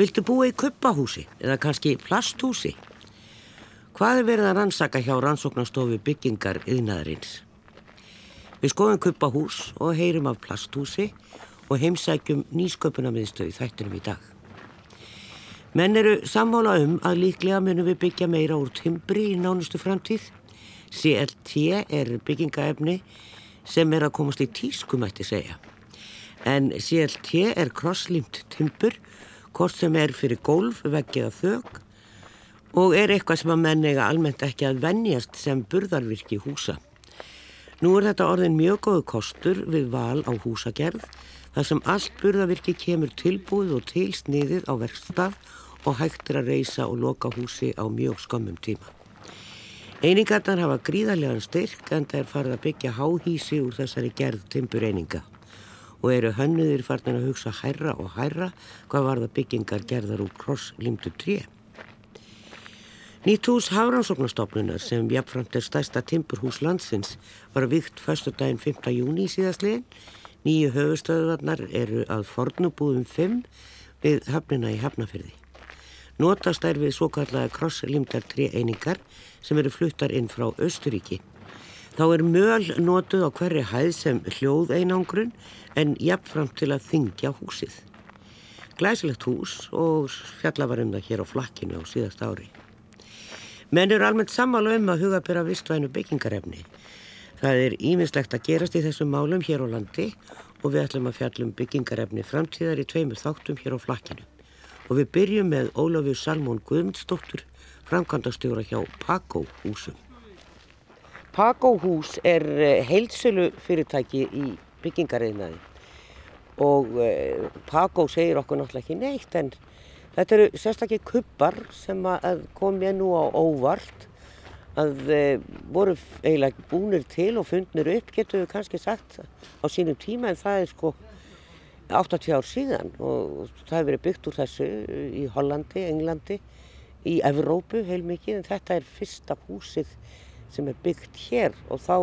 Viltu búa í kuppahúsi eða kannski plasthúsi? Hvað er verið að rannsaka hjá rannsóknastofu byggingar yðnaðarins? Við skoðum kuppahús og heyrum af plasthúsi og heimsækjum nýsköpunamiðstöðu þættinum í dag. Menn eru sammála um að líklega munum við byggja meira úr timbri í nánustu framtíð. CLT er byggingaefni sem er að komast í tískumætti segja. En CLT er krosslýmt timbur, hvort sem er fyrir gólf, veggið að þög og er eitthvað sem að menn eiga almennt ekki að vennjast sem burðarvirki húsa. Nú er þetta orðin mjög góðu kostur við val á húsagerð þar sem allt burðarvirki kemur tilbúið og tilsniðið á verkstaf og hægt er að reysa og loka húsi á mjög skömmum tíma. Einingarnar hafa gríðarlegan styrk en það er farið að byggja háhísi úr þessari gerð timbureininga og eru hönnuðir farin að hugsa hærra og hærra hvað var það byggingar gerðar úr krosslýmdu tré. Nýtt hús Hárannsóknastofnunar sem jafnframt er stærsta timburhús landsins var vikt förstu daginn 5. júni síðastliðin. Nýju höfustöðuvarnar eru að fornubúðum 5 við höfnina í Hafnafyrði. Notast er við svo kallaða krosslýmdar tré einingar sem eru fluttar inn frá Östuríki. Þá er möl notuð á hverri hæð sem hljóð einangrun en jafnframt til að þingja húsið. Glæsilegt hús og fjalla var um það hér á flakkinu á síðast ári. Menn eru almennt sammála um að huga byrja vistvænu byggingarefni. Það er íminnslegt að gerast í þessum málum hér á landi og við ætlum að fjallum byggingarefni framtíðar í tveimur þáttum hér á flakkinu. Og við byrjum með Ólafur Salmón Guðmundsdóttur, framkvæmdastjóra hjá Pakó húsum. Pakó hús er eh, heilsölu fyrirtæki í byggingarefnaði og eh, Pakó segir okkur náttúrulega ekki neitt en Þetta eru sérstaklega kuppar sem kom ég nú á óvart. Að e, voru eiginlega búnir til og fundnir upp getur við kannski sagt á sínum tíma en það er sko 80 ár síðan. Og það hefur verið byggt úr þessu í Hollandi, Englandi, í Evrópu heilmikið en þetta er fyrsta húsið sem er byggt hér og þá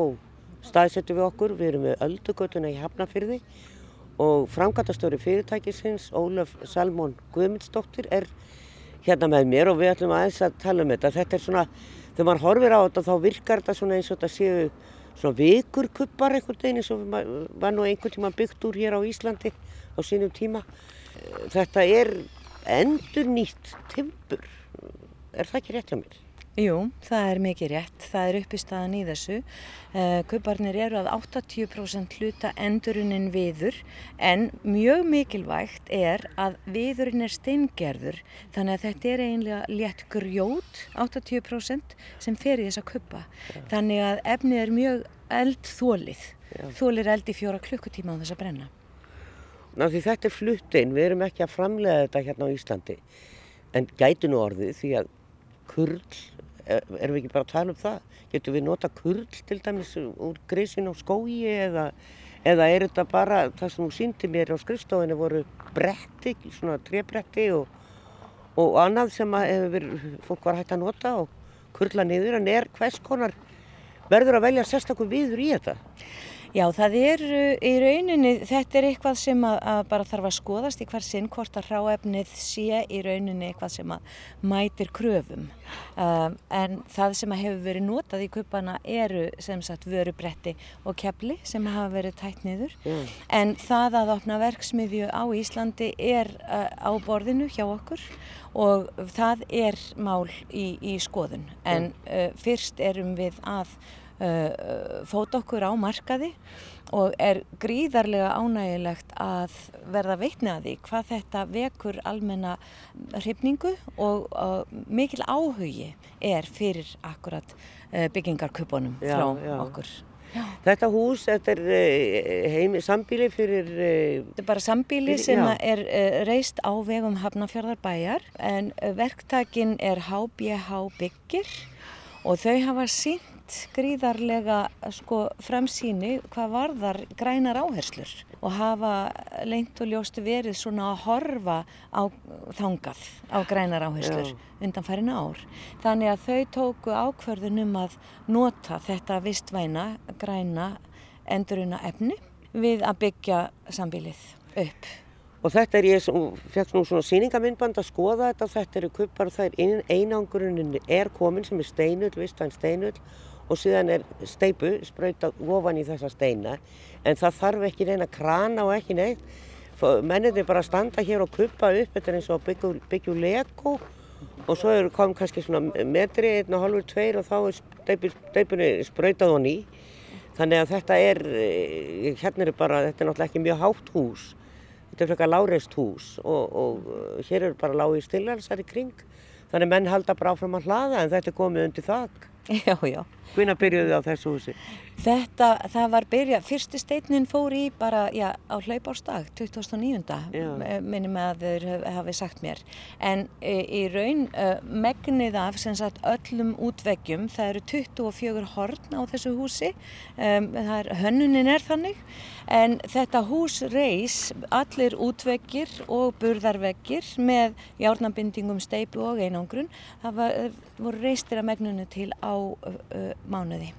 staðsettum við okkur, við erum með öldugötuna í Hafnafyrði og framkvæmtastöru fyrirtækisins Ólaf Salmón Guðmundsdóttir er hérna með mér og við ætlum aðeins að tala um þetta. Þetta er svona, þegar maður horfir á þetta þá virkar þetta svona eins og þetta séu svona vikurkuppar einhvern veginn eins og var nú einhvern tíma byggt úr hér á Íslandi á sínum tíma. Þetta er endur nýtt timpur, er það ekki rétt hjá mér? Jú, það er mikið rétt. Það er uppistaðan í þessu. Uh, Kauparnir eru að 80% hluta endurunin viður en mjög mikilvægt er að viðurinn er steingerður þannig að þetta er einlega létt grjót 80% sem fer í þessa kuppa. Ja. Þannig að efnið er mjög eldþólið. Ja. Þólir eld í fjóra klukkutíma á þess að brenna. Ná því þetta er fluttinn, við erum ekki að framlega þetta hérna á Íslandi en gætu nú orðið því að kurl erum við ekki bara að tala um það? Getur við nota kurl til dæmis úr grísin á skói eða, eða er þetta bara það sem þú síndi mér á skrifstofinni voru bretti, svona trebretti og, og annað sem verið, fólk var hægt að nota og kurla niður en er hvers konar verður að velja sérstaklega viður í þetta? Já, það er í rauninni, þetta er eitthvað sem að, að bara þarf að skoðast í hver sinn hvort að ráefnið sé í rauninni eitthvað sem að mætir kröfum. Um, en það sem að hefur verið notað í kuppana eru sem sagt vörubretti og kepli sem hafa verið tætt niður. Mm. En það að opna verksmiðju á Íslandi er uh, á borðinu hjá okkur og það er mál í, í skoðun. En uh, fyrst erum við að uh, fóta okkur á markaði og er gríðarlega ánægilegt að verða veitni að því hvað þetta vekur almenna hrifningu og uh, mikil áhugi er fyrir akkurat uh, byggingarkupunum frá já. okkur. Já. Þetta hús, þetta er uh, heimi, sambíli fyrir... Uh, þetta er bara sambíli fyrir, sem er uh, reist á vegum Hafnarfjörðarbæjar en verktakin er HBH byggir og þau hafa sínt sýnt gríðarlega sko, framsýni hvað varðar grænar áherslur og hafa leint og ljóst verið svona að horfa á þangað á grænar áherslur undan færin ár. Þannig að þau tóku ákverðunum að nota þetta vistvæna græna enduruna efni við að byggja sambilið upp. Og þetta er ég, fekk nú svona síningamindband að skoða þetta þetta eru kuppar og það er einangurunin er komin sem er steinull, vistvæn steinull og síðan er steipu spröyta ofan í þessa steina en það þarf ekki reyna krana og ekki neitt. Mennir bara að standa hér og kuppa upp, þetta er eins og byggju, byggju lego og svo er kom kannski svona metri, einn og halvur, tveir og þá er steipu, steipunni spröytað og ný. Þannig að þetta er, eh, hérna er bara, þetta er náttúrulega ekki mjög hátt hús Þetta er frekar láreist hús og, og uh, hér eru bara lági stilhalsar í kring. Þannig menn halda bara áfram að hlaða en þetta er komið undir þakk. Já, já. Hvernig byrjuðu þið á þessu húsi? Þetta, það var byrjað, fyrsti steinin fór í bara, já, á hlaupárstag, 2009. minni með að þeir hafi sagt mér. En e, í raun, e, megnið af sem sagt öllum útvegjum, það eru 24 horn á þessu húsi, e, er, hönnunin er þannig, en þetta hús reys allir útvegjir og burðarvegjir með járnabindingum, steipu og einangrun, það var, voru reystir að megnunu til á mánuði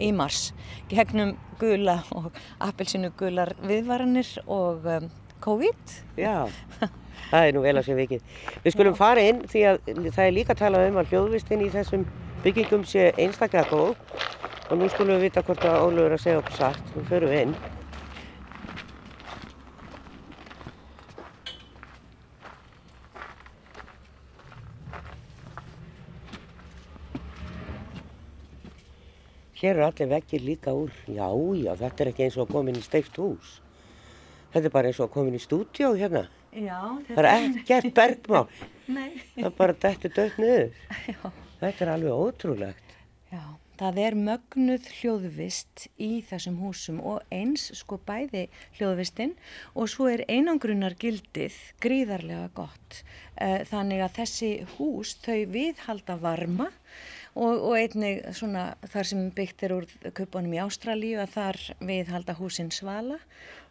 í mars gegnum gula og appelsinu gular viðvaranir og um, COVID. Já, það er nú vel að sé vikið. Við skulum Já. fara inn því að það er líka talað um að hljóðvistinn í þessum byggingum sé einstaklega góð og nú skulum við vita hvort að Ólur er að segja okkur satt. Nú förum við inn. Hér eru allir vekkir líka úr, já, já, þetta er ekki eins og að koma inn í steift hús. Þetta er bara eins og að koma inn í stúdjó hérna. Já, þetta. Það er ekkert bergmál. Nei. Það er bara dættu dött niður. Já. Þetta er alveg ótrúlegt. Já, það er mögnuð hljóðvist í þessum húsum og eins sko bæði hljóðvistinn og svo er einangrunar gildið gríðarlega gott. Eh, þannig að þessi hús þau viðhalda varma og, og einnig svona þar sem byggt er úr kupunum í Ástralíu að þar við halda húsin svala.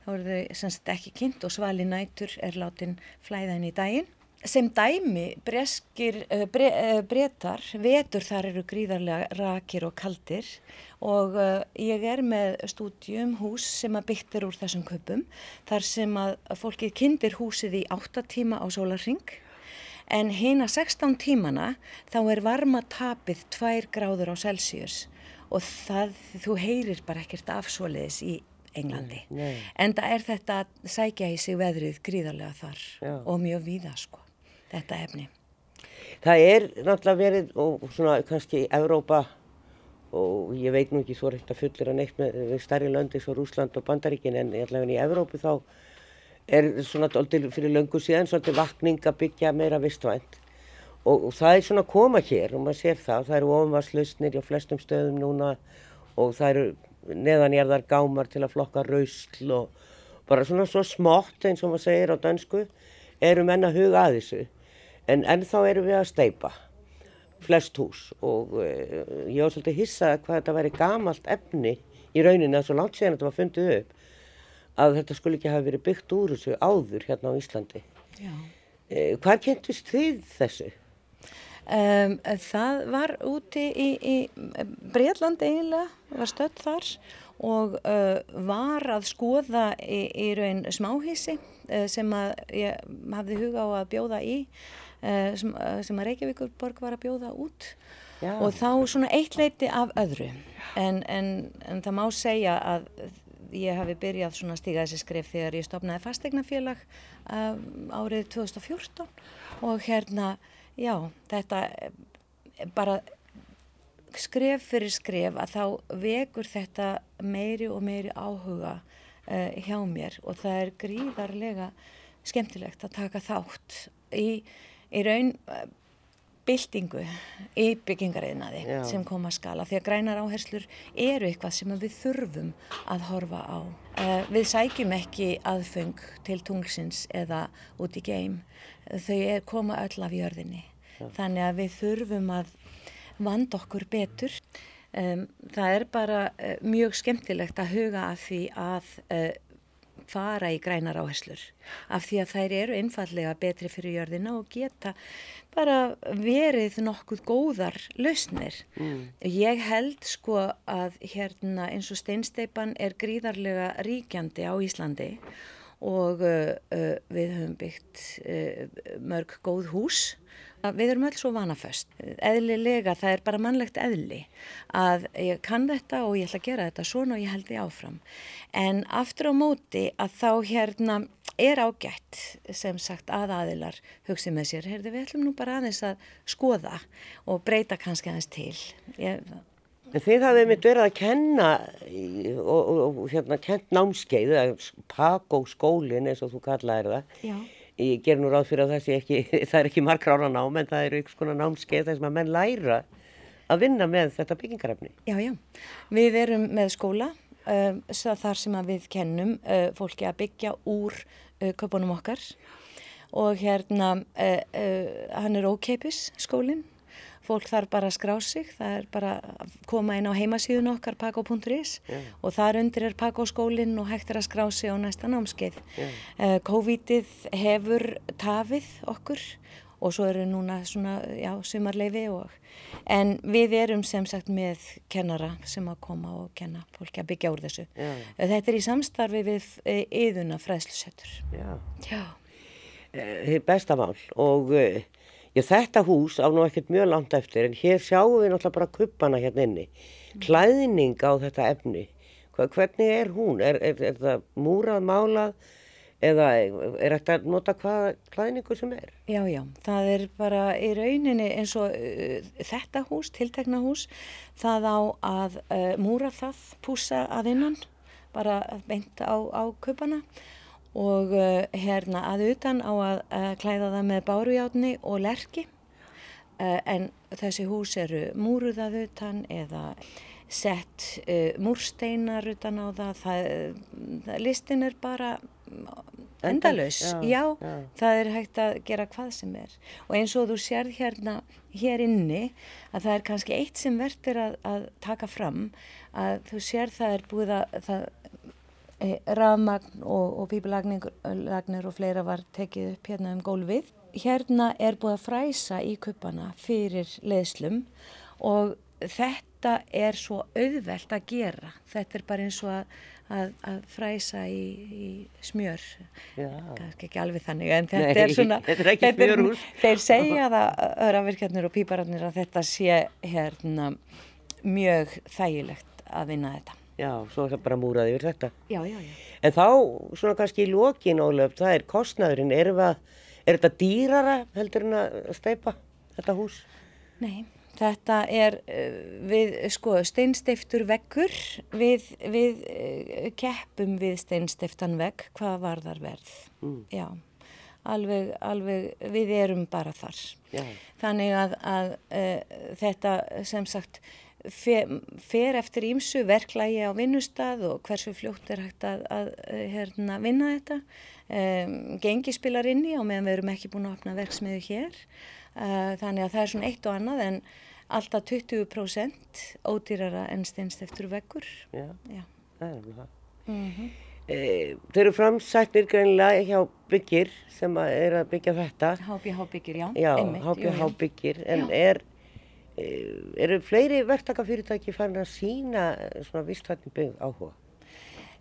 Þá eru þau semst ekki kynnt og svali nætur er látin flæðan í daginn. Sem dæmi breskir uh, bre, uh, breytar vetur þar eru gríðarlega rakir og kaldir. Og uh, ég er með stúdjum hús sem að byggt er úr þessum kupum þar sem að fólkið kyndir húsið í 8 tíma á sólarring en hina 16 tímana þá er varma tapið 2 gráður á Celsius og það, þú heyrir bara ekkert afsvoliðis í Englandi. Nei, nei. En það er þetta að sækja í sig veðrið gríðarlega þar Já. og mjög víða sko, þetta efni. Það er náttúrulega verið og svona kannski Evrópa og ég veit nú ekki svo reynd að fullir að neitt með stærri löndi svo Rúsland og Bandaríkin en allavega í Evrópu þá er svona doldil fyrir löngu síðan svolítið vakning að byggja meira vistvænt. Og, og það er svona að koma hér og maður sér það, það eru ofanvarslausnir á flestum stöðum núna og það eru neðanjarðar gámar til að flokka rausl og bara svona svo smátt eins og maður segir á dansku eru menna huga að þessu. En ennþá eru við að steipa flest hús og uh, ég var svolítið hissað hvað þetta væri gamalt efni í rauninni að svo langt síðan þetta var fundið upp að þetta skulle ekki hafa verið byggt úr þessu áður hérna á Íslandi. Eh, hvað kentist þið þessu? Um, það var úti í, í Breitland eiginlega, var stödd þar og uh, var að skoða í, í raun smáhísi uh, sem að ég hafði huga á að bjóða í, uh, sem, sem að Reykjavíkurborg var að bjóða út Já. og þá svona eitt leiti af öðru en, en, en það má segja að ég hafi byrjað svona að stíga þessi skrif þegar ég stopnaði fastegnafélag um, árið 2014 og hérna, já, þetta bara skref fyrir skref að þá vekur þetta meiri og meiri áhuga uh, hjá mér. Og það er gríðarlega skemmtilegt að taka þátt í, í raun byltingu í byggingariðnaði sem koma að skala því að grænar áherslur eru eitthvað sem við þurfum að horfa á. Uh, við sækjum ekki aðfeng til tunglsins eða út í geim. Þau er, koma öll af jörðinni. Já. Þannig að við þurfum að vanda okkur betur. Það er bara uh, mjög skemmtilegt að huga að því að uh, fara í grænar áherslur af því að þær eru einfallega betri fyrir jörðina og geta bara verið nokkuð góðar lausnir. Mm. Ég held sko að hérna eins og steinsteipan er gríðarlega ríkjandi á Íslandi og uh, uh, við höfum byggt uh, mörg góð hús. Við erum öll svo vanaföst. Eðlilega, það er bara mannlegt eðli að ég kann þetta og ég ætla að gera þetta svona og ég held því áfram. En aftur á móti að þá hérna er ágætt sem sagt að aðilar hugsi með sér, heyrðu við ætlum nú bara aðeins að skoða og breyta kannski aðeins til. Ég, Þið hafið mitt verið að kenna og, og, og hérna kent námskeið, pakó skólinn eins og þú kallaði það. já. Ég ger nú ráð fyrir að það sé ekki, það er ekki markrána nám en það eru ykkur svona námskeið sem að menn læra að vinna með þetta byggingarefni. Já, já. Við erum með skóla um, þar sem við kennum uh, fólki að byggja úr uh, köpunum okkar og hérna uh, uh, hann er ókeipis skólinn. Fólk þarf bara að skrá sig, það er bara að koma inn á heimasíðun okkar pakó.is Já. og þar undir er pakóskólinn og hægt er að skrá sig á næsta námskeið. Já. Uh, COVID-ið hefur tafið okkur og svo eru núna svona, já, sumarleifi og en við erum sem sagt með kennara sem að koma og kenna fólki að byggja úr þessu. Uh, Þetta er í samstarfi við yðuna fræðslusettur. Já. Já. Eh, besta mál og eh, já, þetta hús á nú ekkert mjög langt eftir en hér sjáum við náttúrulega bara kuppana hérna inni. Klæðning á þetta efni, hvernig er hún? Er, er, er það múrað, málað eða er þetta að nota hvaða klæðningu sem er? Já, já, það er bara í rauninni eins og uh, þetta hús, tiltekna hús, það á að uh, múra það, púsa að innan, bara beint á, á kupana og uh, hérna að utan á að uh, klæða það með bárujátni og lerki. Uh, en þessi hús eru múruð að utan eða sett múrsteinar utan á það, það, það listin er bara endalaus, já, já, já. það er hægt að gera hvað sem er. Og eins og þú sérð hérna hér inni að það er kannski eitt sem verður að, að taka fram að þú sérð það er búið að það, rafmagn og, og bíbulagnir og fleira var tekið upp hérna um gólfið. Hérna er búið að fræsa í kuppana fyrir leðslum og þetta er svo auðvelt að gera. Þetta er bara eins og að, að, að fræsa í, í smjör. Kannski ekki alveg þannig en þetta Nei, er svona þetta er smjörhús. þeir segja það öravirkjarnir og pípararnir að þetta sé hérna mjög þægilegt að vinna þetta Já, svo er það bara múrað yfir þetta. já, já, já En þá, svona kannski í lokin, Ólöf, það er kostnaðurinn. Er, er þetta dýrara heldur en að steipa þetta hús? Nei, þetta er uh, við, sko, steinsteiftur veggur, við, við uh, keppum við steinsteiftan vegg, hvað var þar verð? Mm. Já, alveg, alveg, við erum bara þar. Já. Þannig að, að uh, þetta sem sagt fer, eftir ímsu verklægi á vinnustad og hversu fljótt er hægt að, að uh, hérna, vinna þetta. Um, gengi spilar inn í á meðan við erum ekki búin að opna verksmiðu hér. Uh, þannig að það er svona eitt og annað en alltaf 20% ódýrara en steinsteftur veggur. Já, Já. það er alveg það. Mm E, þeir eru framsættir greinilega hjá byggir sem að er að byggja þetta. HBH byggir, já. Já, einmitt, jú, HBH jú. byggir. En Já. er, eru fleiri verktakafyrirtæki farin að sína svona vistvætni byggð áhuga?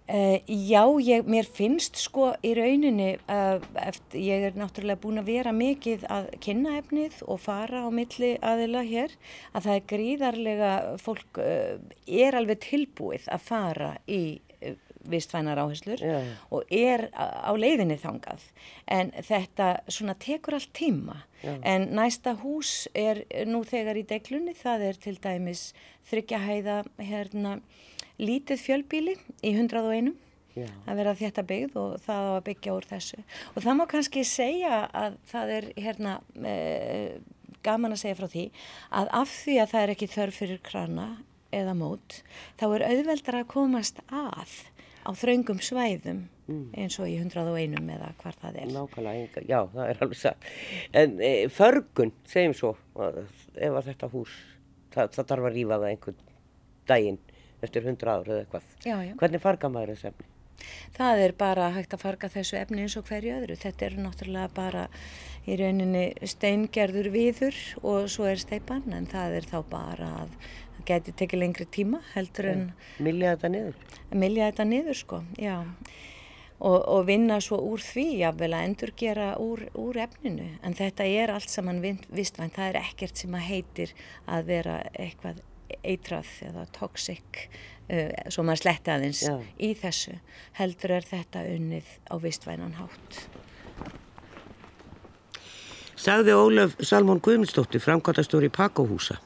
Uh, já, ég, mér finnst sko í rauninni, uh, eftir, ég er náttúrulega búin að vera mikið að kynna efnið og fara á milli aðila hér, að það er gríðarlega, fólk uh, er alveg tilbúið að fara í vistvænar áherslur Já. og er á leiðinni þangað. En þetta svona tekur allt tíma. Já. En næsta hús er nú þegar í deglunni, það er til dæmis þryggjahæða hérna lítið fjölbíli í 101 Já. að vera þetta byggð og það á að byggja úr þessu. Og það má kannski segja að það er hérna e, gaman að segja frá því að af því að það er ekki þörf fyrir krana eða mót, þá er auðveldar að komast að á þraungum svæðum eins og í 101 eða hvar það er. Nákvæmlega, já, það er alveg satt. En e, förgun, segjum svo, ef að þetta hús, það, það þarf að rífa það einhvern daginn eftir 100 ár eða eitthvað. Já, já. Hvernig farga maður þessu efni? Það er bara hægt að farga þessu efni eins og hverju öðru. Þetta er náttúrulega bara í rauninni steingerður viður og svo er steipan en það er þá bara að það geti tekið lengri tíma heldur en Millja þetta niður? milja þetta niður sko, já. og, og vinna svo úr því jafnvel að endurgera úr, úr efninu en þetta er allt saman vistvænt, það er ekkert sem að heitir að vera eitthvað eitrað eða toxic svo maður sletti aðeins Já. í þessu heldur er þetta unnið á vistvænan hátt Sagði Ólaf Salmón Guðmundsdóttir framkvæmtastóri Pakóhúsa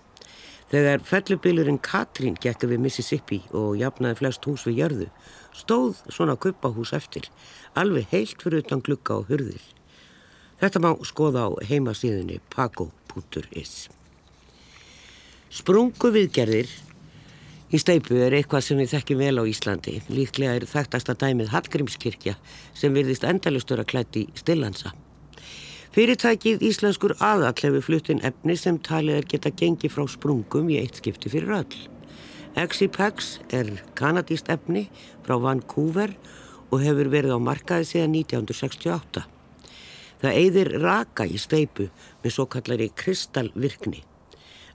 þegar fellubilurinn Katrín gekk við Mississippi og jafnaði flest hús við jörðu stóð svona kuppahús eftir, alveg heilt fyrir utan glukka og hurðir. Þetta má skoða á heimasíðunni pago.is. Sprungu viðgerðir í steipu er eitthvað sem við þekkjum vel á Íslandi. Líklega er þekktasta dæmið Hallgrímskirkja sem virðist endalustur að klætti stillansa. Fyrirtækið Íslenskur aðall hefur fluttin efni sem talið er geta gengið frá sprungum í eitt skipti fyrir öll. Exipex er kanadíst efni frá Vancouver og hefur verið á markaði síðan 1968. Það eigðir raka í steipu með svo kallari kristalvirkni.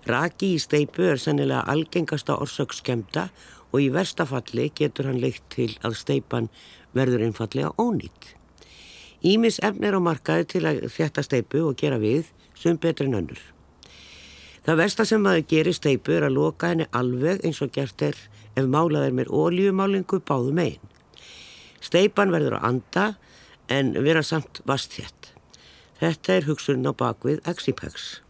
Raki í steipu er sennilega algengasta orsökskemda og í verstafalli getur hann leikt til að steipan verður einfallega ónýtt. Ímis efnir á markaði til að þetta steipu og gera við sem betri en önnur. Það versta sem maður gerir steipu er að loka henni alveg eins og gert er ef málað er með ólíumálingu báðum einn. Steipan verður að anda en vera samt vastþjett. Þetta er hugsun á bakvið Exipex.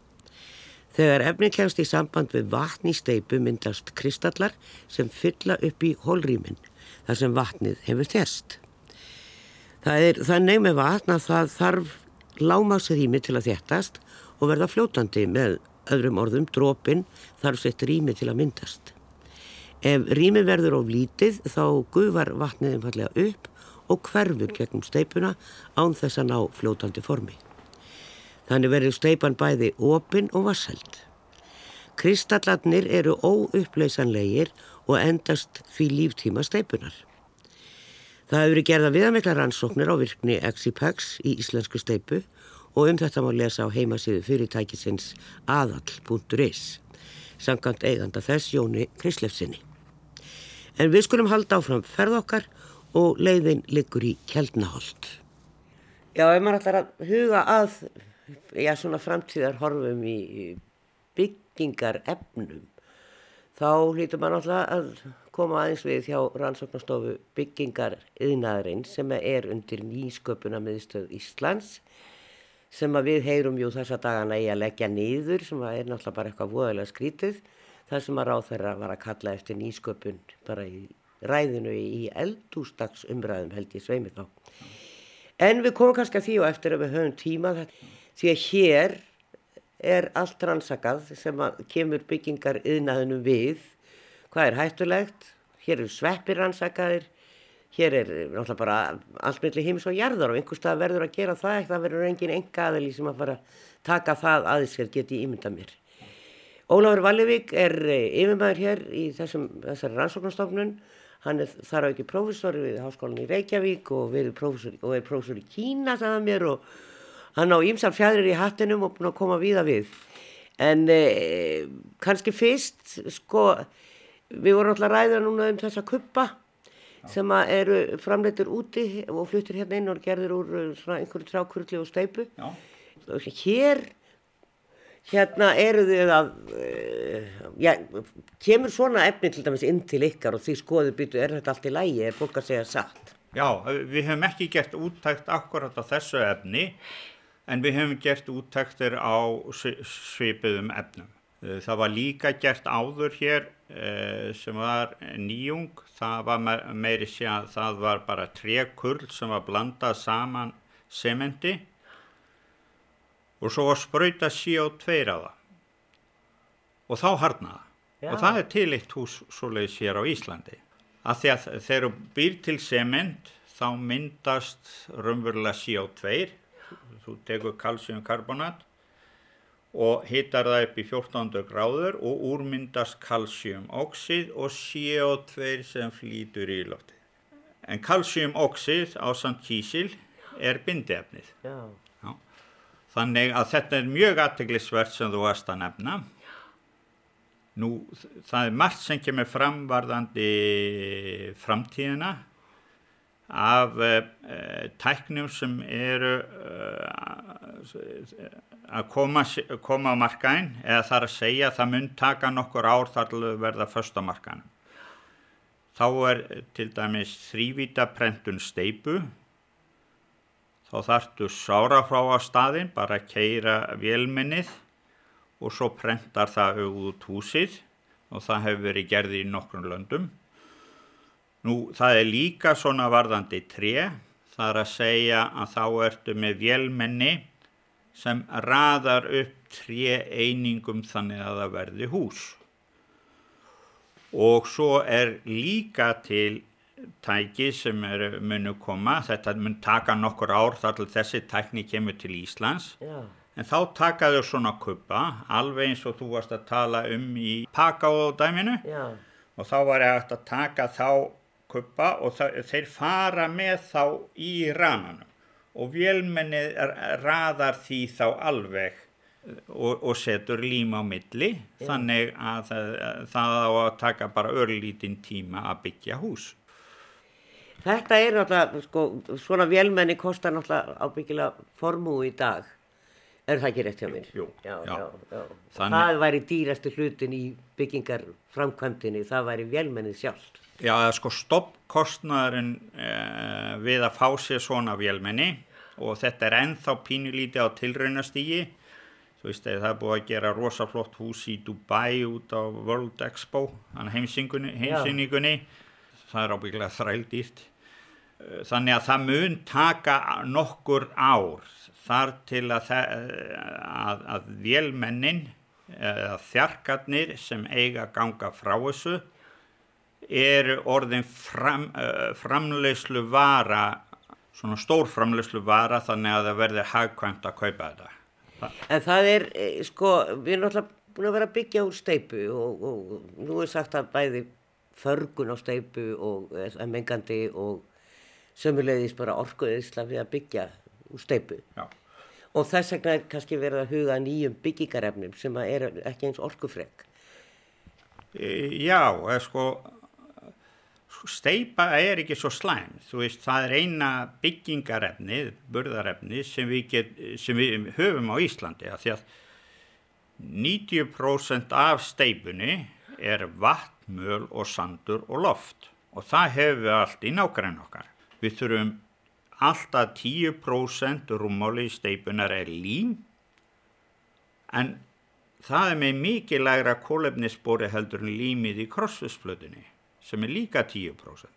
Þegar efni kemst í samband við vatn í steipu myndast kristallar sem fylla upp í hólrýmin þar sem vatnið hefur þérst. Það er þannig með vatn að það þarf lámasrými til að þéttast og verða fljótandi með öðrum orðum drópin þarf sett rými til að myndast. Ef rými verður of lítið þá gufar vatnið einfallega upp og hverfur gegnum steipuna án þess að ná fljótandi formi. Þannig verður steipan bæði opin og vasseld. Kristallatnir eru óuppleysanlegir og endast því líftíma steipunar. Það hefur gerða viðamikla rannsóknir á virkni Exipex í íslensku steipu og um þetta má lesa á heimasíðu fyrirtækisins aðall.is samkant eiganda þess Jóni Krislefsinni. En við skulum halda áfram ferð okkar og leiðin liggur í Kjeldnaholt. Já, ef maður ætlar að huga að já, svona framtíðar horfum í byggingar efnum þá hlýtur maður alltaf að koma aðeins við hjá rannsóknastofu byggingar yðnaðurinn sem er undir nýsköpuna miðstöð Íslands sem að við heyrum jú þessa dagana í að leggja niður sem að er náttúrulega bara eitthvað voðalega skrítið þar sem að ráð þeirra var að kalla eftir nýsköpun bara í ræðinu í eldústags umræðum held ég sveimi þá. En við komum kannski að því og eftir að við höfum tíma þetta því að hér er allt rannsakað sem kemur byggingar yðnaðinu við. Hvað er hættulegt, hér eru sveppir rannsakaðir. Hér er náttúrulega bara allt melli heimis og jarðar og einhver stað verður að gera það það verður engin enga aðli sem að fara að taka það aðeins hér geti ímynda mér. Ólafur Vallevík er eh, yfirmæður hér í þessum, þessari rannsóknarstofnun hann er þar á ekki prófessor við háskólan í Reykjavík og, og er prófessor í Kína sagðan mér og hann á ímsar fjæðrir í hattinum og búin að koma víða við. En eh, kannski fyrst sko við vorum alltaf ræða núna um þessa kuppa sem eru framleitur úti og fluttir hérna inn og gerður úr svona einhverju trákurli og steipu Já. hér hérna eru þið að uh, já, kemur svona efni til dæmis inn til ykkar og því skoðu byttu er þetta allt í lægi, er fólk að segja satt? Já, við hefum ekki gert úttækt akkurat á þessu efni en við hefum gert úttæktir á svipiðum efnum. Uh, það var líka gert áður hér Eh, sem var nýjung. Það var meiri sé að það var bara trekurl sem var blandað saman sementi. Og svo var spröyta CO2 á það. Og þá harnaða Já. og það er til eitt hús svoleiðis hér á Íslandi. Að því að þegar býr til sement þá myndast raunverulega CO2 þú tekur kalsíumkarbonat og hittar það upp í 1400 gráður og úrmyndast kalsíumoxid og CO2 sem flýtur í lótti. En kalsíumoxid á samt kísil er bindiefnið. Þannig að þetta er mjög aðteglisvert sem þú varst að nefna. Nú, það er margt sem kemur fram varðandi framtíðina. Af uh, tæknum sem eru uh, að koma, koma á markaðin eða þar að segja að það mun taka nokkur ár þar til að verða först á markaðin. Þá er til dæmis þrývita prentun steipu, þá þartu sárafrá á staðin, bara að keira vélminnið og svo prentar það út húsið og það hefur verið gerði í nokkrum löndum. Nú það er líka svona varðandi tré, það er að segja að þá ertu með vélmenni sem raðar upp tré einingum þannig að það verði hús. Og svo er líka til tæki sem er munu koma, þetta mun taka nokkur ár þar til þessi tækni kemur til Íslands. Já. En þá takaðu svona kuppa, alveg eins og þú varst að tala um í pakáðdæminu Já. og þá var ég að taka þá kuppa og þeir fara með þá í rananum og vélmennið raðar því þá alveg og, og setur lím á milli Já. þannig að það, það á að taka bara örlítinn tíma að byggja hús. Þetta er náttúrulega, sko, svona vélmenni kostar náttúrulega ábyggilega formú í dag. Er það ekki rétt hjá mér? Jú, já. já. já, já. Þannig- Það væri dýrastu hlutin í byggingarframkvæmdini, það væri vélmennið sjálft. Já, eða sko stoppkostnaðurinn eh, við að fá sér svona vélmenni og þetta er ennþá pínulítið á tilraunastígi. Þú veist, það er búið að gera rosaflott hús í Dubai út á World Expo, heimsynningunni, heimsynningunni. Það er ábyggilega þrældýrt. Eh, Þannig að það mun taka nokkur ár þar til að, það- að, að vélmennin eða þjarkarnir sem eiga að ganga frá þessu eru orðin fram, uh, framleyslu vara, svona stór framleyslu vara þannig að það verður hagkvæmt að kaupa þetta. En það er, eh, sko, við erum náttúrulega búin að vera að byggja úr steipu og, og nú er sagt að bæði förgun á steipu og er mengandi og sömulegðis bara orkuðisla við að byggja úr steipu. Já. Og þess vegna er kannski verið að huga nýjum byggingarefnum sem er ekki eins orkufrek. E, Já, eða sko, steipa er ekki svo slæm. Þú veist, það er eina byggingarefnið, burðarefnið sem við, get, sem við höfum á Íslandi. Af því að 90% af steipunni er vatn, möl og sandur og loft. Og það hefur við allt í nákvæmlega okkar. Við þurfum alltaf 10% rúmmáli í steipunar er lím en það er með mikið lægra kólefnisbóri heldur en límið í krossfusflutunni sem er líka 10%.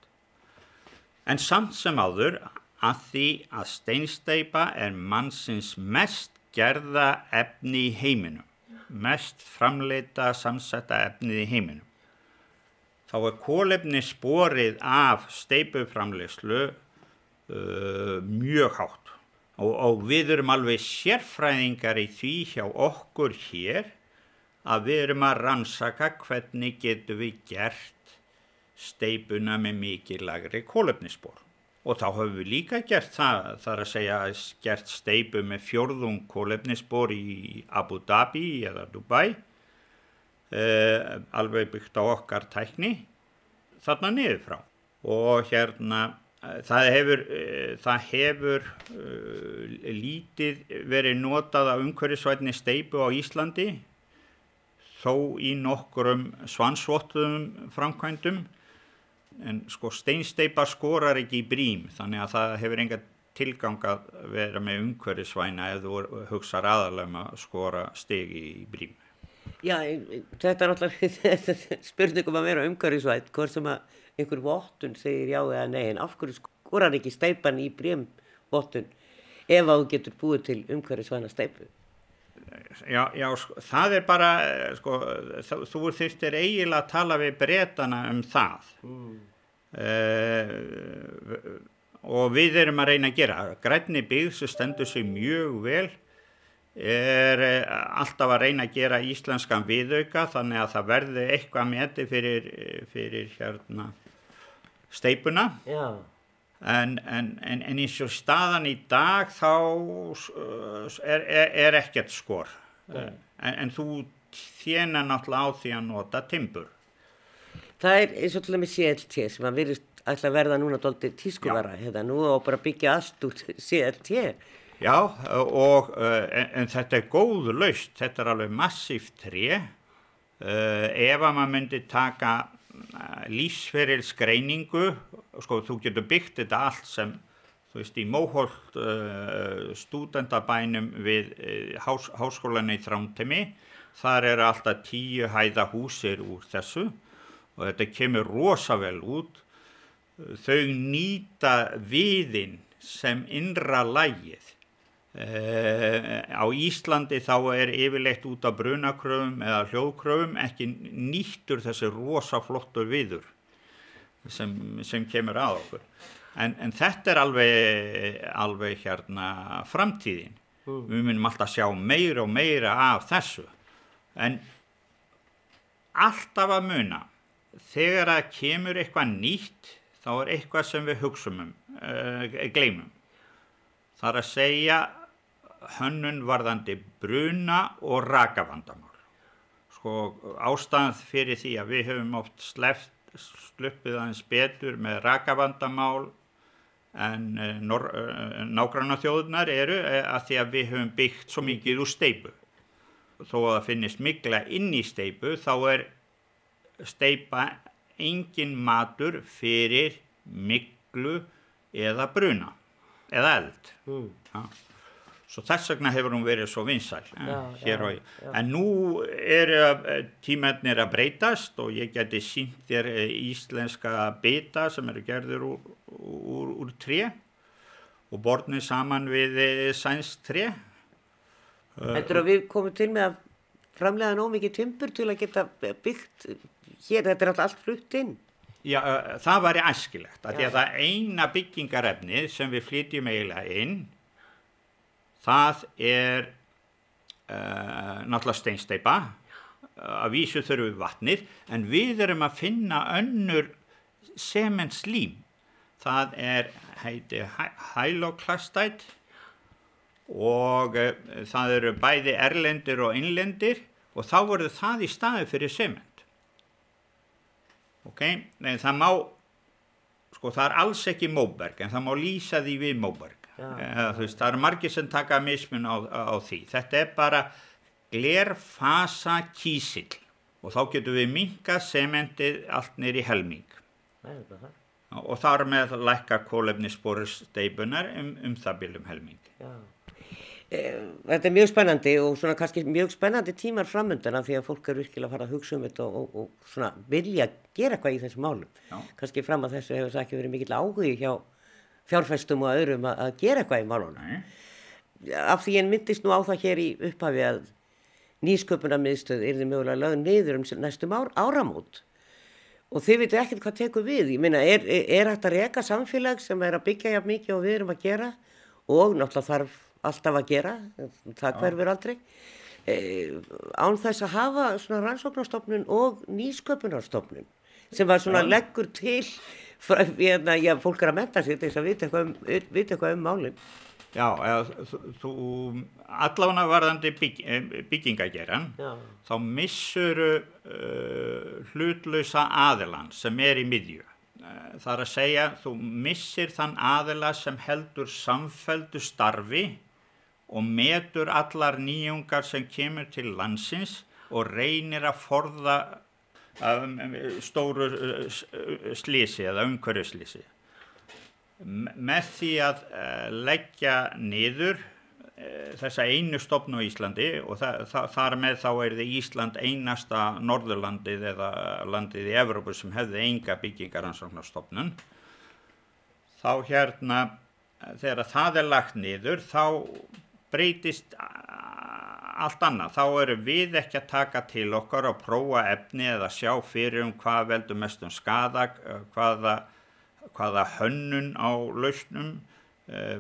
En samt sem áður að því að steinsteipa er mannsins mest gerða efni í heiminum, mest framleita samsetta efnið í heiminum. Þá er kólefnisborið af steipuframleyslu uh, mjög hátt og, og við erum alveg sérfræðingar í því hjá okkur hér að við erum að rannsaka hvernig getum við gert steipuna með mikið lagri kólefnisspor. Og þá höfum við líka gert það, þar að segja gert steipu með fjórðung kólefnisspor í Abu Dhabi eða Dubai, eh, alveg byggt á okkar tækni, þarna niður frá. Og hérna það hefur, eh, það hefur uh, lítið verið notað af umhverfisvætni steipu á Íslandi þó í nokkurum svansvottum framkvæmdum en sko steinsteipa skorar ekki í brím þannig að það hefur enga tilgang að vera með umhverfisvæna ef þú hugsa aðalega um að skora stegi í brím. Já, þetta er náttúrulega spurningum að vera umhverfisvætt, hvort sem að einhver vottun segir já eða nei, en af hverju skorar ekki steipan í brím vottun ef að þú getur búið til umhverfisvæna steipu? Já, já sko, það er bara, sko, þú þurftir eiginlega að tala við bretana um það. Mm. Uh, og við erum að reyna að gera. Grænni byggð sem stendur sig mjög vel er alltaf að reyna að gera íslenskan viðauka þannig að það verði eitthvað meti fyrir, fyrir hérna steipuna. Já. En, en, en, en eins og staðan í dag þá er, er, er ekkert skor. En, en þú þjena náttúrulega á því að nota timbur. Það er eins og til dæmis CLT sem að virðist ætla að verða núna doldið tískuvara, hérna, nú á bara að byggja allt út CLT. Já, og, uh, en, en þetta er góðu laust, þetta er alveg massíft tré. Uh, ef að maður myndi taka uh, lífsferil skreiningu, sko, þú getur byggt þetta allt sem, þú veist, í Móholt uh, stúdendabænum við hás, háskólan í Þrántemi, þar eru alltaf tíu hæða húsir úr þessu og þetta kemur rosavel út. Þau nýta viðinn sem innra lægið. Uh, á Íslandi þá er yfirleitt út af brunakröfum eða hljóðkröfum ekki nýttur þessi rosaflottur viður sem, sem kemur að okkur. En, en þetta er alveg, alveg hérna framtíðin. Mm. Við munum alltaf sjá meira og meira af þessu. En alltaf að muna, þegar það kemur eitthvað nýtt þá er eitthvað sem við hugsaum um, uh, gleymum. Það er að segja hönnun varðandi bruna og rakavandamál. Sko ástæðan fyrir því að við höfum oft sleft, sluppið aðeins betur með rakavandamál en uh, uh, nágranna þjóðunar eru að því að við höfum byggt svo mikið úr steipu. Þó að það finnist mikla inn í steipu þá er steipa engin matur fyrir miklu eða bruna eða eld mm. Svo þess vegna hefur hún verið svo vinsæl ja, en nú eru tímennir að breytast og ég geti sínt þér eh, íslenska bita sem eru gerður úr, úr, úr tre og borðnið saman við eh, sænst tre Þetta er að við komum til með að framlega nómikið timpur til að geta byggt hér, þetta er alltaf allt flutt inn. Já, það væri æskilegt, að því að það eina byggingarefnið sem við flytjum eiginlega inn, það er uh, náttúrulega steinsteipa, að vísu þurfum við vatnið, en við erum að finna önnur sementslím. Það er, heiti, hæloklastætt og uh, það eru bæði erlendir og innlendir og þá voru það í staði fyrir sement. Ok, en það má sko það er alls ekki móberg en það má lýsa því við móberg veist, það eru margir sem taka mismun á, á því, þetta er bara glerfasa kísil og þá getum við minga sementið allt neyri helming. Og þar með lækka kólefnissporur steipunar um, um það byrjum helming. Já. Eh, þetta er mjög spennandi og svona kannski mjög spennandi tímar framöndana því að fólk er virkilega að fara að hugsa um þetta og, og, og svona vilja gera eitthvað í þessu málum. Já. Kannski fram að þessu hefur það ekki verið mikill áhugi hjá fjárfæstum og öðrum að, að gera eitthvað í málunum. Af því en myndist nú á það hér í upphafi að nýsköpunarmiðstöð er þið mögulega lögð niður um næstum ár, áramót. Og þið veitu ekkert hvað tekur við. Ég minna, er, er, að reyka samfélag sem er að byggja jafn mikið og við erum að gera og náttúrulega þarf alltaf að gera, það hverfur aldrei. E, án þess að hafa svona rannsóknarstofnun og nýsköpunarstofnun sem var svona leggur til hérna, já, fólk er að menta sér þess að vita eitthvað um, vita eitthvað um málinn Já, eða, þú, þú allavega varðandi bygg, eh, byggingageran þá missur uh, hlutlösa aðilan sem er í miðju. Það er að segja þú missir þann aðila sem heldur samfeldu starfi og metur allar nýjungar sem kemur til landsins og reynir að forða um, stóru uh, slísi eða umhverjuslísi. Með því að uh, leggja niður uh, þessa einu stopn á Íslandi og það, það, þar með þá er þið Ísland einasta norðurlandið eða landið í Evrópu sem hefði enga byggingaransóknarstopnun þá hérna þegar það er lagt niður þá breytist allt annað. Þá erum við ekki að taka til okkar og prófa efni eða sjá fyrir um hvað veldur mest um skada, hvaða, hvaða hönnun á lausnum,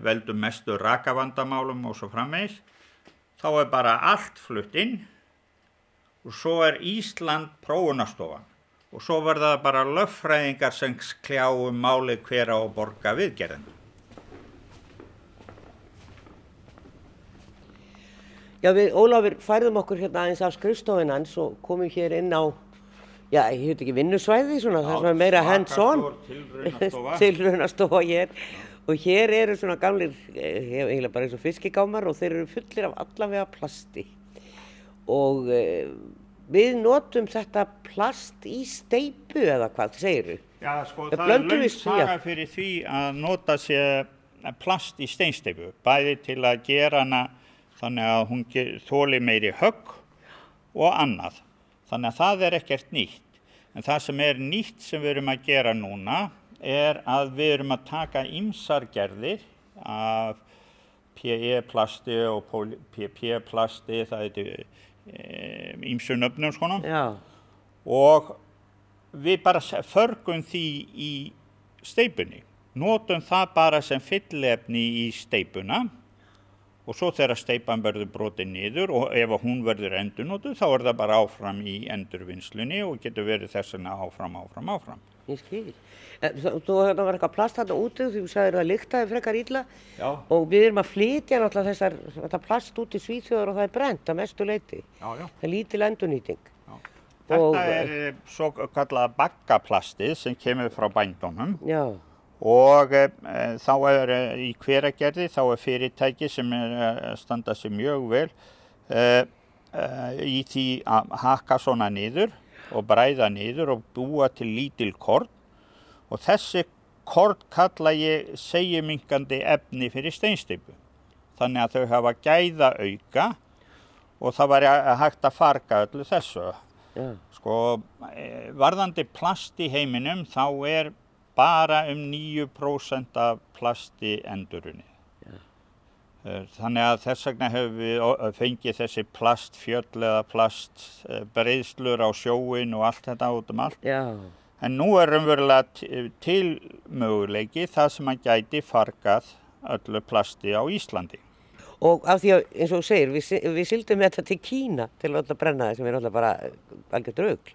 veldur mestu rakavandamálum og svo frammeins. Þá er bara allt flutt inn og svo er Ísland prófunastofan og svo verða bara löffræðingar sem kljáum máli hver á borga viðgerðinu. Já, við Ólafur færðum okkur hérna aðeins af skrifstofinans og komum hér inn á já, ég veit ekki vinnusvæði svona, það er svona meira hands-on tilraunastofa hér og hér eru svona gamlir, eh, eiginlega bara eins og fiskigámar og þeir eru fullir af allavega plasti og eh, við notum þetta plast í steipu eða hvað, segir þú? Já, sko, Við það er já. saga fyrir því að nota sér plast í steinsteipu, bæði til að gera hana þannig að hún þoli meiri högg og annað. Þannig að það er ekkert nýtt. En það sem er nýtt sem við erum að gera núna er að við erum að taka ýmsar gerðir af PE-plasti og PP-plasti, það er ýmsu nöfnum svona Já, og við bara förgum því í steipunni. Notum það bara sem fyllefni í steipuna og svo þegar steipan verður brotið niður og ef hún verður endurnotuð þá er það bara áfram í endurvinnslunni og getur verið þess vegna áfram, áfram, áfram. ég skil. Eh, Þú, þú þetta var eitthvað plast þarna úti því þú sagðir að það lyktaði frekar illa Já, og við erum að flytja náttúrulega þessar, þetta plast út í Svíþjóðar og það er brent að mestu leiti. já, já. Það er lítil endurnýting. Þetta Og- er svo kallað baggaplastið sem kemur frá bændunum Já, og e, þá er e, í hveragerði þá er fyrirtæki sem er standa sig mjög vel e, e, í því að hakka svona niður og bræða niður og búa til lítil kort og þessi kort kalla ég segjumingandi efni fyrir steinsteipu þannig að þau hafa gæða auka og það var hægt að farga öllu þessu. Já, Sko, eh, varðandi plast í heiminum þá er bara um 9% af plasti endurunni. Þannig að þess vegna hefur við o- fengið þessi plastfjöll eða plastbreyðslur á sjóin og allt þetta út um allt. já, En nú er raunverulega t- til möguleiki það sem að gæti fargað öllu plasti á Íslandi. Og af því að, eins og þú segir, við, við sildum með þetta til Kína til að brenna það sem er alltaf bara eh, algjör draugl.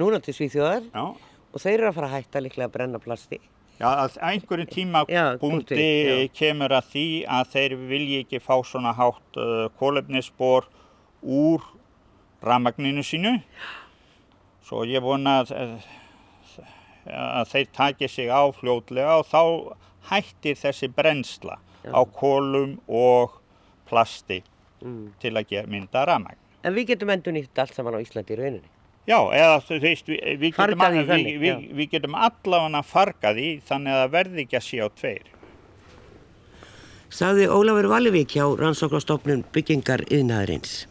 Núna til Svíþjóðar Já. Og þeir eru að fara að hætta líklega að brenna plasti. Já, að einhverjum tíma Já, punkti kemur að því að þeir vilji ekki fá svona hátt uh, kólefnisspor úr rafmagninu sínu. Svo ég vona að, að þeir taki sig á fljótlega og þá hættir þessi brennsla á kólum og plasti Mm. til að gera mynda rafmagn. En við getum endur nýtt allt saman á Íslandi í rauninni. Já, eða þú veist, við, við, getum, við, þannig, við, við getum allavega fargað í þannig að það verði ekki að sé á tveir. Sagði Ólafur Valivik hjá rannsóknastofnun byggingar yðnaðarins.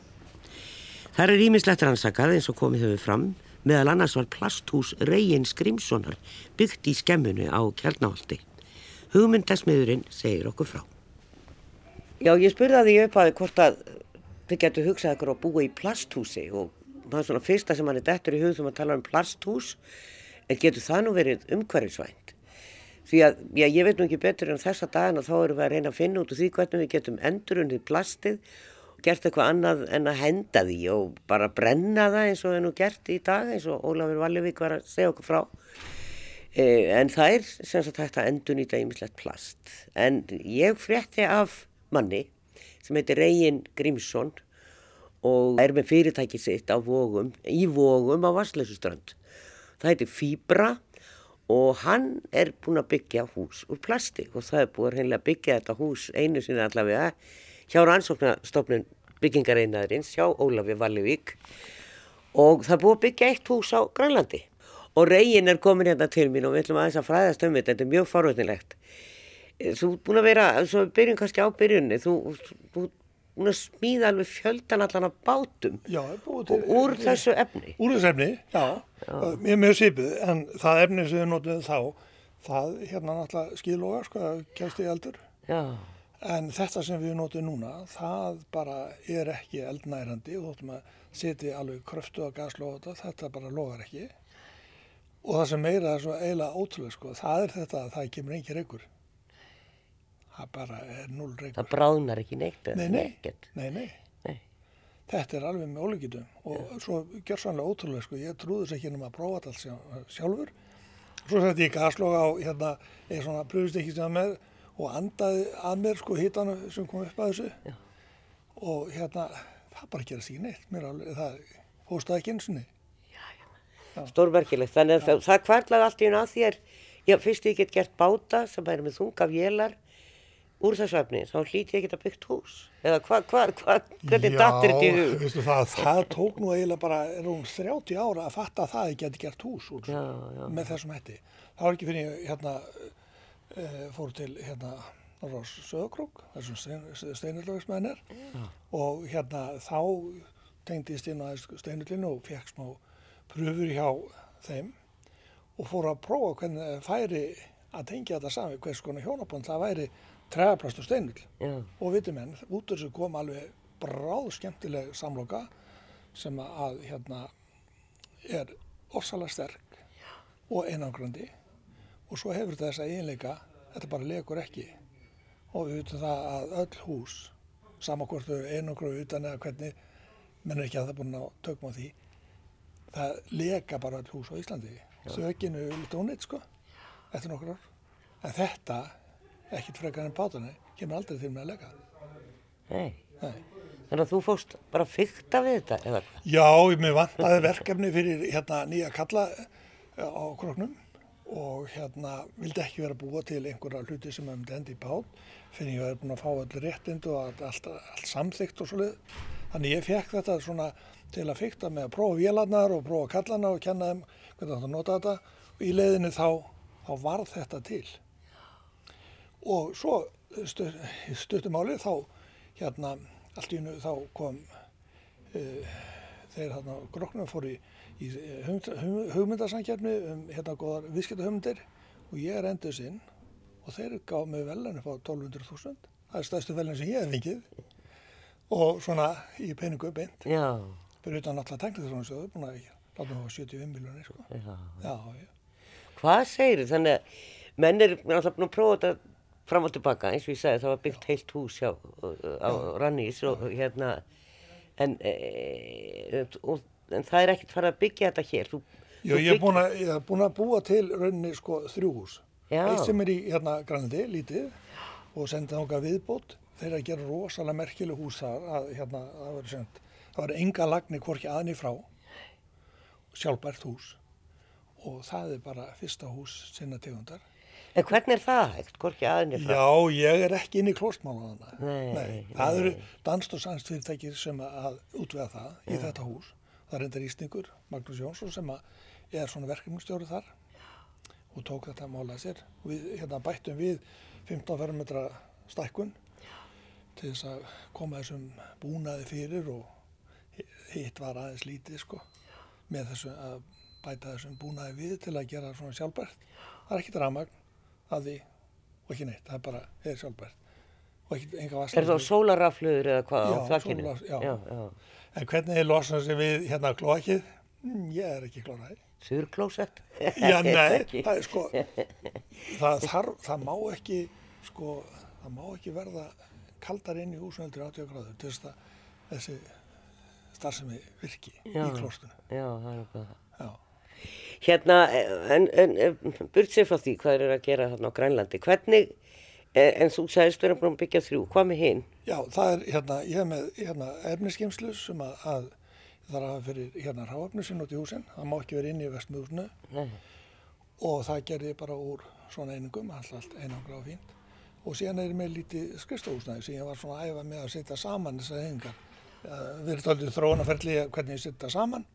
Það er ímislegt rannsakað eins og komið hefur fram meðal annars var plasthús Reyin Skrimssonar byggt í skemmunu á Kjarnáhaldi. Hugmyndasmiðurinn segir okkur frá. Já, ég spurði að því upp að hvort að þið getur hugsað ykkur að búa í plasthúsi og það er svona fyrsta sem hann er dettur í hug þegar maður talar um plasthús en getur það nú verið umhverfisvænt? Því að, já, ég veit nú ekki betur en þessa dagina þá erum við að reyna að finna út úr því hvernig við getum endurunnið plastið og gert eitthvað annað en að henda því og bara brenna það eins og er nú gert í dag eins og Ólafur Vallevík var að segja okkur frá. Eh, en það er sem sagt hægt að endurnýta ýmislegt plast. En ég frétti af manni sem heitir Reyin Grímsson og er með fyrirtæki sitt á vógum, í vógum á Vassleysuströnd. Það heitir Fibra og hann er búinn að byggja hús úr plasti og það er hreinlega að byggja þetta hús einu sinni allavega hjá rannsóknastofnun byggingareinaðurins, hjá Ólafi Vallivík og það er búið að byggja eitt hús á Grænlandi og reygin er komin hérna til mín og við ætlum aðeins að fræðast um þetta, þetta er mjög forvöldnilegt. Þú ert búin að vera, svo við byrjum kannski á byrjunni, þú þú búin að smíða alveg fjöldan allan af bátum Já, er til. og úr þessu efni. Úr þessu efni, já. Ég er mjög sýpið, en það efni sem við notum þá, það hérna náttúrulega skilóga, sko, kemst í eldur. Já, En þetta sem við notum núna, það bara er ekki eldnærandi og þóttum að setja alveg kröftu á gaslóða þetta, bara logar ekki. Og það sem meira er svo eiginlega ótrúlega, sko, það er þetta að það kemur engin reykur. Það bara er null reykur. það bráðnar ekki neitt Nei, nei, ekkert. nei, nei. Nei. Þetta er alveg með ólíkitum og svo gjör sannlega ótrúlega sko, ég trúði þess ekki nema að prófa þetta allt sjá- sjálfur. Svo setti ég gasloga á hérna, eða svona pröfustekki sem það með og andaði að mér sko hitanu sem kom upp að þessu Já. og hérna, það bara gerast ekki neitt, mér alveg, það hóstaði ekki eins og niður. stórmerkilegt. Þannig að það, það kvarlaði allt í hún að þér, já, fyrst ég get gert báta sem er með þunga vélar úr þessu efni, þá hlíti ég geta byggt hús. Eða hvað, hvað, hvað, hvernig dattir þetta í Já, hug? veistu það, það tók nú eiginlega bara, er hún 30 ára að fatta að það geti gert hús úr, Já, já. með þessum hætti. Það var ekki fyrir hérna, e, fór til hérna Norrás Söðakrók, þessum stein, steinurlögismenn er og hérna þá tengdist inn að steinurlinu og fekk smá pröfur hjá þeim og fór að prófa hvernig færi að tengja þetta sami, hvers konar hjónabond það væri træðaplast og steinull Já, og viti menn, út úr þessu kom alveg bráð skemmtileg samloka sem að hérna er ofsalega sterk og einangrandi. Og svo hefur þetta þessa eiginleika þetta bara legur ekki. Og við veitum það að öll hús sama hvort þau einangru utan eða hvernig menn er ekki að það búin að tökum á því það lega bara öll hús á Íslandi. Þaukinu lítið óneitt sko eftir nokkur ár. En þetta, ekkit frekar en bátunni kemur aldrei til með að lega nei. Nei. Þannig að þú fóst bara að fykta við þetta, eða hvað? Já, mér vantaði verkefni fyrir hérna nýja kalla eh, á kroknum og hérna vildi ekki vera búa til einhverja hluti sem hefði endi í bát fyrir ég hefði búin að fá öll réttind og allt, allt, allt samþygt og svolítið. Þannig ég fekk þetta svona til að fykta með að prófa vélarnar og prófa kallana og kenna þeim hvernig það að nota þetta og í leiðinu þá, þá varð þetta til. Og svo stu, stuttumáli þá hérna allt í hennu þá kom uh, þeir hérna groknum fór í, í hugmyndasankjafni um hérna góðar viðskiptahugmyndir. Og ég er endur sinn og þeir gáð mig velun upp á 1200.000 það er stærstu velun sem ég hef fengið. Og svona í peningu beint. Já, fyrir utan alltaf tenglega svona sjóðu búin að láta mig á 75 miljónir sko. já, já, Hvað segir þið? Þannig að menn er alltaf búin að prófa þetta fram og tilbaka, eins og ég sagði, það var byggt heilt hús hjá, á Rannís og hérna, en, e, og, en það er ekkert farið að byggja þetta hér. Þú, Jú, þú ég er búin búin að búa til rauninni sko þrjú hús. Eitt sem er í hérna grænandi, lítið, og sendið þánga viðbót. Þeir að gera rosalega merkileg hús þar að hérna, það var sendt, það var enga lagni hvorki aðni frá, sjálfbært hús og það er bara fyrsta hús sinna tegundar. En hvernig er það hægt? Hvorki aðinni frá? Já, ég er ekki inn í klóstmála þannig. Nei, það eru danst og sannst fyrirtækir sem að útvega það í þetta hús. Það endar Ísningur, Magnús Jónsson sem er svona verkefnumstjóri þar og tók þetta mála að sér. Við hérna, bættum við 15 fermetra stækkun til þess að koma þessum búnaði fyrir og hitt var aðeins lítið sko með þessu að bæta þessum búnaði við til að gera svona sjálfbært. Það er ekkit rafmagn að því og ekki neitt, það er bara er sjálfbært. Er það sólaraflugur eða hvað á þakkinu? já. já, já. En hvernig er losnað sem við hérna klóakið? Mm, Ég er ekki klóraði. Surklósett? Já, nei, það er sko, það, þarf, það má ekki, sko, það má ekki verða kaldar inn í húsum heldur 80 gráður til þess að þessi starfsemi virki Já. í klóstunum. Já, það er bara það. Já. Hérna, en, en, en burt sér frá því hvað er að gera þarna á Grænlandi, hvernig, en, en þú sagðist vera búin að byggja þrjú, hvað með hinn? Já, það er hérna, ég er með hérna efniskemslu sem að, að það er að fyrir hérna ráöfnu sinn út í húsin, það má ekki vera inn í Nei. og það gerði ég bara úr svona einingum, allt, allt einangra og fínt og síðan er ég með lítið skrifstofhúsnæði sem ég var svona að æfa með að setja saman þessar einingar. Við erum taldið þróunaferli hvernig ég setja saman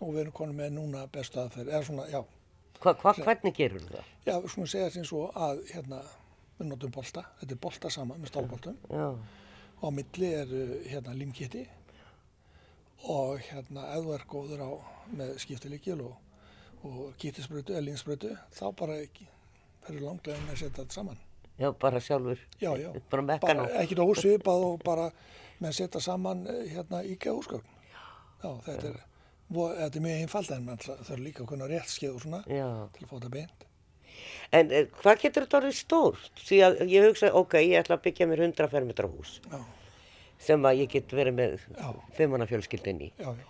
og við erum konum með núna bestu aðferð, eða svona, já, Hva, hva, hvernig gerur það? já, við skulum segja sem svo að hérna, við notum bolta, þetta er bolta saman með stálboltum Já, og á milli er hérna limkitti og hérna ef þú er góður á með skiptileikil og, og kittisbrötu eða linsbrötu þá bara ekki ferður langlega með að setja þetta saman. já, bara sjálfur, Já, já. bara mekkan á. ekki nógu svipað og bara með að setja saman eh, hérna íkja úrskögn. Já, þetta er, vo- þetta er mjög einfald en mann þarf líka að kunna rétt skeið og svona Já, til að fá þetta beint. en eh, hvað getur þetta orðið stórt? Því að ég hugsa, ok, ég ætla að byggja mér 100 fermetra hús Já, sem að ég get verið með fimmana fjölskyldin í. já, já.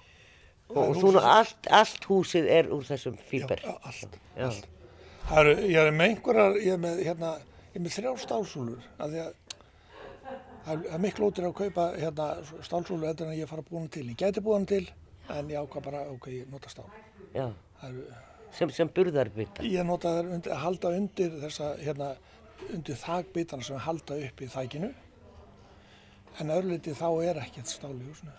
Og, er húsið- allt, allt húsið er úr þessum fíber. Já, allt, allt. Eru, ég er með einhverjar, ég er með, hérna, ég er með þrjár stálsúlur, af því að það er- er miklu ótir að kaupa hérna, stálsúlu eftir en ég fara að búa hann til. Ég gæti búa hann til, en ég ákvað bara, ok, ég nota stál. Já, eru, sem, sem burðarbita. ég nota þær undir, halda undir þessa, hérna, undir þakbitana sem halda upp í þækinu. En öðruleiti þá er ekkert stál í húsinu.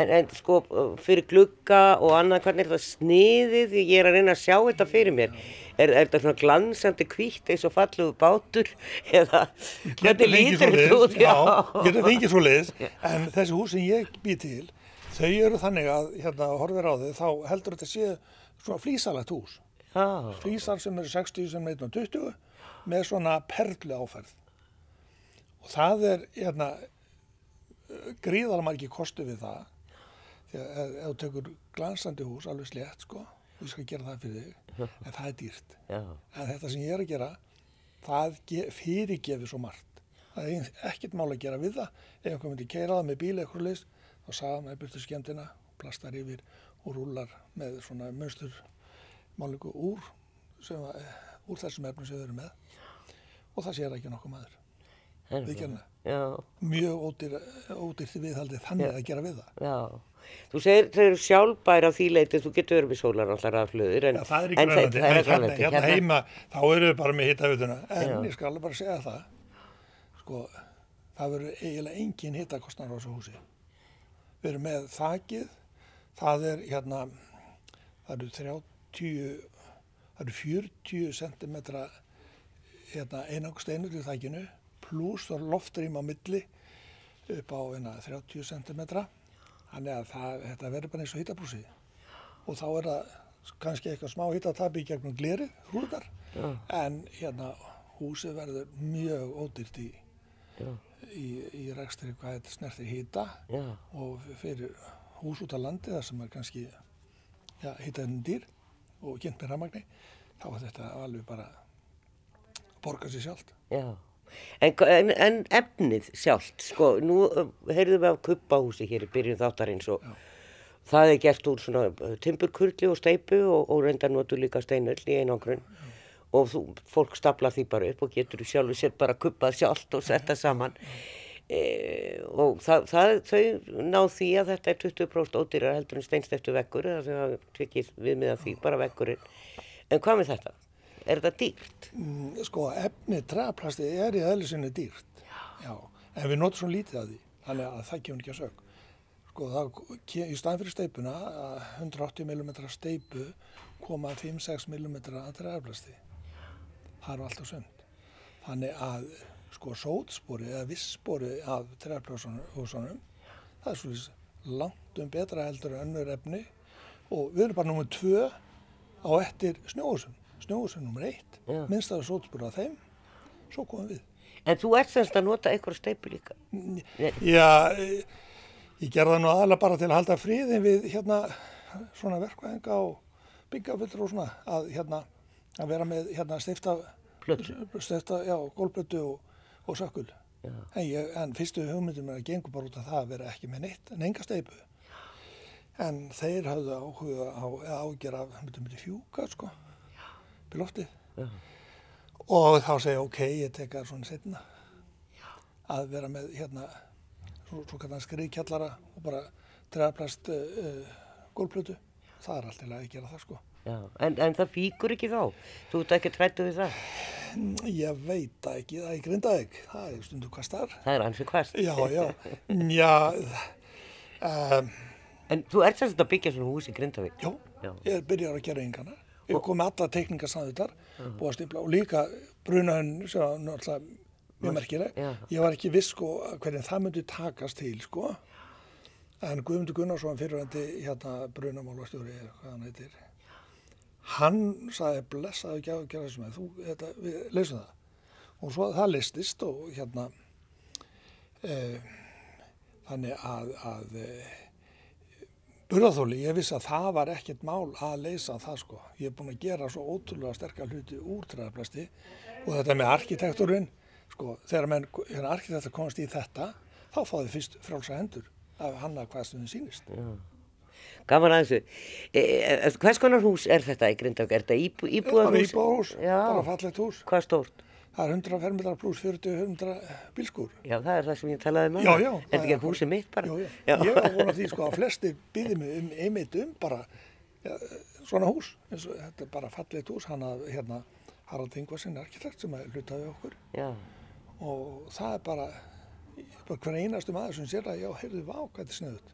En, en sko, fyrir glugga og annað, hvernig er það sniðið? Ég er að reyna að sjá þetta fyrir mér. Er, er þetta svona glansandi kvítt eins og falluðu bátur? Eða hvernig lítur út? Já, getur fengið svo leiðis. En þessi hús sem ég bý til, þau eru þannig að, hérna, horfir á þau, þá heldur þetta sé svona flísalagt hús. Já, Flísar sem eru 60 sem 120 með svona perlu áferð. Og það er, hérna, gríðalega margir kostu við það. Að ef þú tekur glansandi hús, alveg slétt, sko, og ég skal gera það fyrir þig, en það er dýrt. já, En þetta sem ég er að gera, það ge- fyrirgefur svo margt. Það er ekkert mál að gera við það. Ef einhver myndi keira það með bíl eitthvað leist, þá sagða maður burtu skemmtina, plastar yfir og rúlar með svona mönstur málingu úr, sem, úr þessum efnum sem þau eru með. Og það sér ekki nokkuð maður. Við er. Já, Mjög ódýr, ódýrt viðhaldið þannig að gera við það. já. Þú segir þau eru sjálfbæri á því leiti, þú getur verið með sólar allar af flöður. En, Já, það er í en í hérna, Grænlandi. hérna heima þá eru við bara með hittavituna, en Já. ég skal bara segja það, sko, það verður eiginlega engin hittakostnar á þessu húsi. Við erum með þakið, það er hérna, það eru 30, það eru 40 cm hérna, einangsteinur í þakinu, pluss það er loftrým á milli upp á hérna, 30 cm, þannig að það, þetta verður bara eins og hittabrúsið og þá er það kannski eitthvað smá hittatabi gegnum glerið, hrúðar, en hérna húsið verður mjög ódýrt í, Já. Í, í rekstri hvað þetta snertir hita Já, og fyrir hús út á landi þar sem er kannski ja, hitaðin dýr og kynnt með rafmagni, þá er þetta alveg bara borga sér sjálft. já. En, en, en efnið sjálft, sko, nú heyrðum við af kuppahúsi hér í byrjun þáttarins og það er gert úr svona timburkurli og steipu og, og reyndar notur líka steinöll í einangrun og þú, fólk stapla því bara upp og getur sjálfur sér bara kuppað sjálft og setta saman e, og það, það, þau ná því að þetta er 20% ódýrar heldur en steinsteftu vekkur eða það tekið við með því bara vekkurinn en hvað með þetta? Er þetta dýrt? Mm, Sko, efni træplasti er í eðlisinni dýrt. Já. En við notum svo lítið að því, þannig að það kemur ekki að sög. Sko, það, í staðin fyrir steipuna, að 180 mm steipu, koma 5-6 mm að træplasti. Það er alltaf sönd. Þannig að, sko, sótspori eða vissspori af træplastunum, það er svolítið langt um betra heldur önnur efni og við erum bara nummið tvö á eftir snjóhúsum. Snjóhúsum nummer eitt, Já. minnstaður sótspur af þeim, svo komum við. En þú ert semst að nota eitthvað steipu líka? Já, eh, ég gerði það nú aðalega bara til að halda friðin við hérna svona verkvæðinga og byggafullur og svona að hérna að vera með hérna stifta Plötu. stifta, já, gólplötu og, og sökkul. En, ég, en fyrstu hugmyndum er að gengur bara út af það að vera ekki með neitt, en enga steipu. En þeir hafðu áhuga á, ágjör af, myndum myndi fjúka, sko, í loftið. Og þá segja, ok, ég tek það svona setna. Að vera með, hérna, svo, svo kannan skriðkjallara og bara treðaplast uh, uh, gólplötu. Það er alltaf að gera það, sko. Já, en, en það fíkur ekki þá? Þú ert ekki trættu við það? Ég veit ekki, það er grindaðeg, það er stundu hvað starf. Það er ansið hvers. Já, já, já, um, En þú ert semst að byggja svona hús í Grindavík? já, Já. ég byrjar að gera yngana. Ég kom með alla teikningar samðutar, búið að stimpla og líka brunahönn sem var náttúrulega mjög merkileg. Já. Ég var ekki viss sko hvernig það myndi takast til sko. En Guðmundur Gunnarsson fyrirvændi hérna brunamálastjóri eða hvað hann heitir. Hann sagði blessaðu ekki að gera þessum með, þú, þetta, við leysum það. Og svo það listist og hérna, e, þannig að, að e, burðaþóli, ég vissi að það var ekkert mál að leysa það sko. Ég er búin að gera svo ótrúlega sterkar hluti úr træðaplasti og þetta með arkitekturinn, sko, þegar, menn, þegar arkitektur komast í þetta, þá fáðu fyrst frálsa hendur af hanna hvað sem þið sýnist. Gaman að þessu. E, e, hvers konar hús er þetta í Grindavík? Er þetta íbú, íbúðarhús? íbúðarhús, Já. bara fallegt hús. Hvað stórt? Það er 100 fermetrar pluss 40 100 bílskúr. Já, það er það sem ég talaði um. Já, já. Er þetta ekki húsið mitt bara? Já, já. Ég var vonað því sko að flestir býði mig um einmitt um bara ja, svona hús, og þetta er bara fallit hús, hann að hérna Harald Ingvarsson arkitekt sem er hlutaði okkur Já. og það er bara, bara hver einastu maður sem sér að já, heyrðu, vá, hvað þetta er sniðut,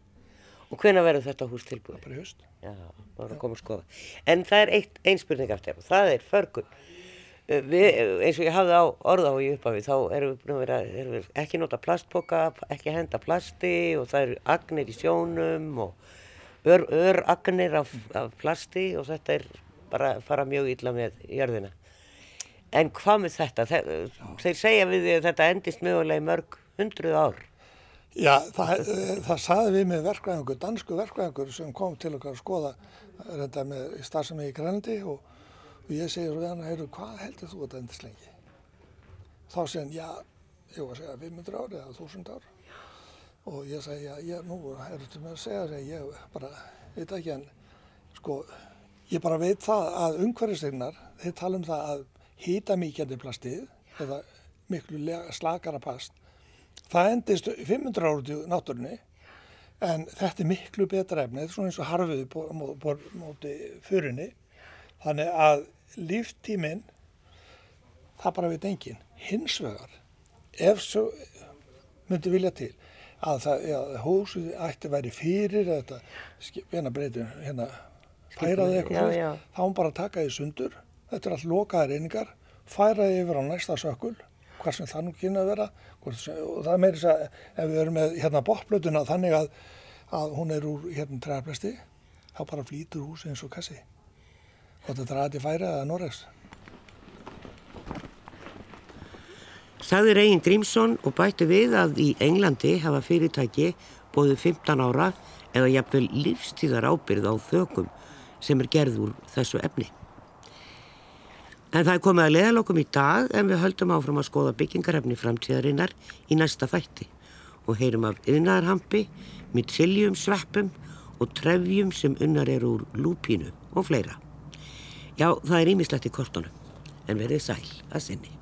Og hvena verður þetta hús tilbúið? bara í haust. Já, bara koma að skoða. En það er eitt, ein spurning aftur og það er förgun. Uh, Við, eins og ég hafði á orða á í upphafi, þá erum við búin að vera, erum við ekki nota plastpoka, ekki henda plasti og það eru agnir í sjónum og ör, ör agnir af, af plasti og þetta er bara að fara mjög illa með jörðina. En hvað með þetta? Þeir segja við því að þetta endist mögulega í mörg hundruð ár. Já, það, eh, það saði við með verkvæðingur, dansku verkvæðingur sem kom til okkar að skoða þetta með starfsemi í Grænlandi og, og ég segir við hann, heyrðu, hvað heldur þú að þetta endist lengi? Þá segir hann, já, ég var að segja 500 ári eða 1000 ár og ég segi, já, ég, nú er þetta með að segja þess að ég bara, veit ekki en, sko, ég bara veit það að umhverfistegnar, þeir tala um það að hýta mikið plastið eða miklu slakara plast það endist 500 ára í náttúrunni en þetta er miklu betra efni, þetta er svona eins og harfið bó- mó- bó- móti fyrinni þannig að líftíminn það bara veit enginn. Hins vegar ef svo myndi vilja til að það, já, húsið ætti að væri fyrir þetta, hérna breytum hérna, færaði eitthvað þá hún bara að taka því sundur. Þetta er allt lokaðar einingar. Færaði yfir á næsta sökul hvað sem það nú kynna að vera sem, og það er þess að ef við erum með hérna botplötuna þannig að, að hún er úr hérna træðarplasti þá bara flýtur húsið eins og kassi og þetta draði til færa eða Norregs Sagði Regin Grímsson og bætti við að í Englandi hafa fyrirtæki bóðið 15 ára eða jafnvel lífstíðar ábyrð á þökum sem er gerð úr þessu efni. En það er komið að leðalokum í dag en við höldum áfram að skoða byggingarefni framtíðarinnar í næsta þætti og heyrum af yðnaðarhampi, mytsiljum, sveppum og trefjum sem unnar eru úr lúpínu og fleira. Já, það er ímislegt í kortunum en verið sæl að sinni.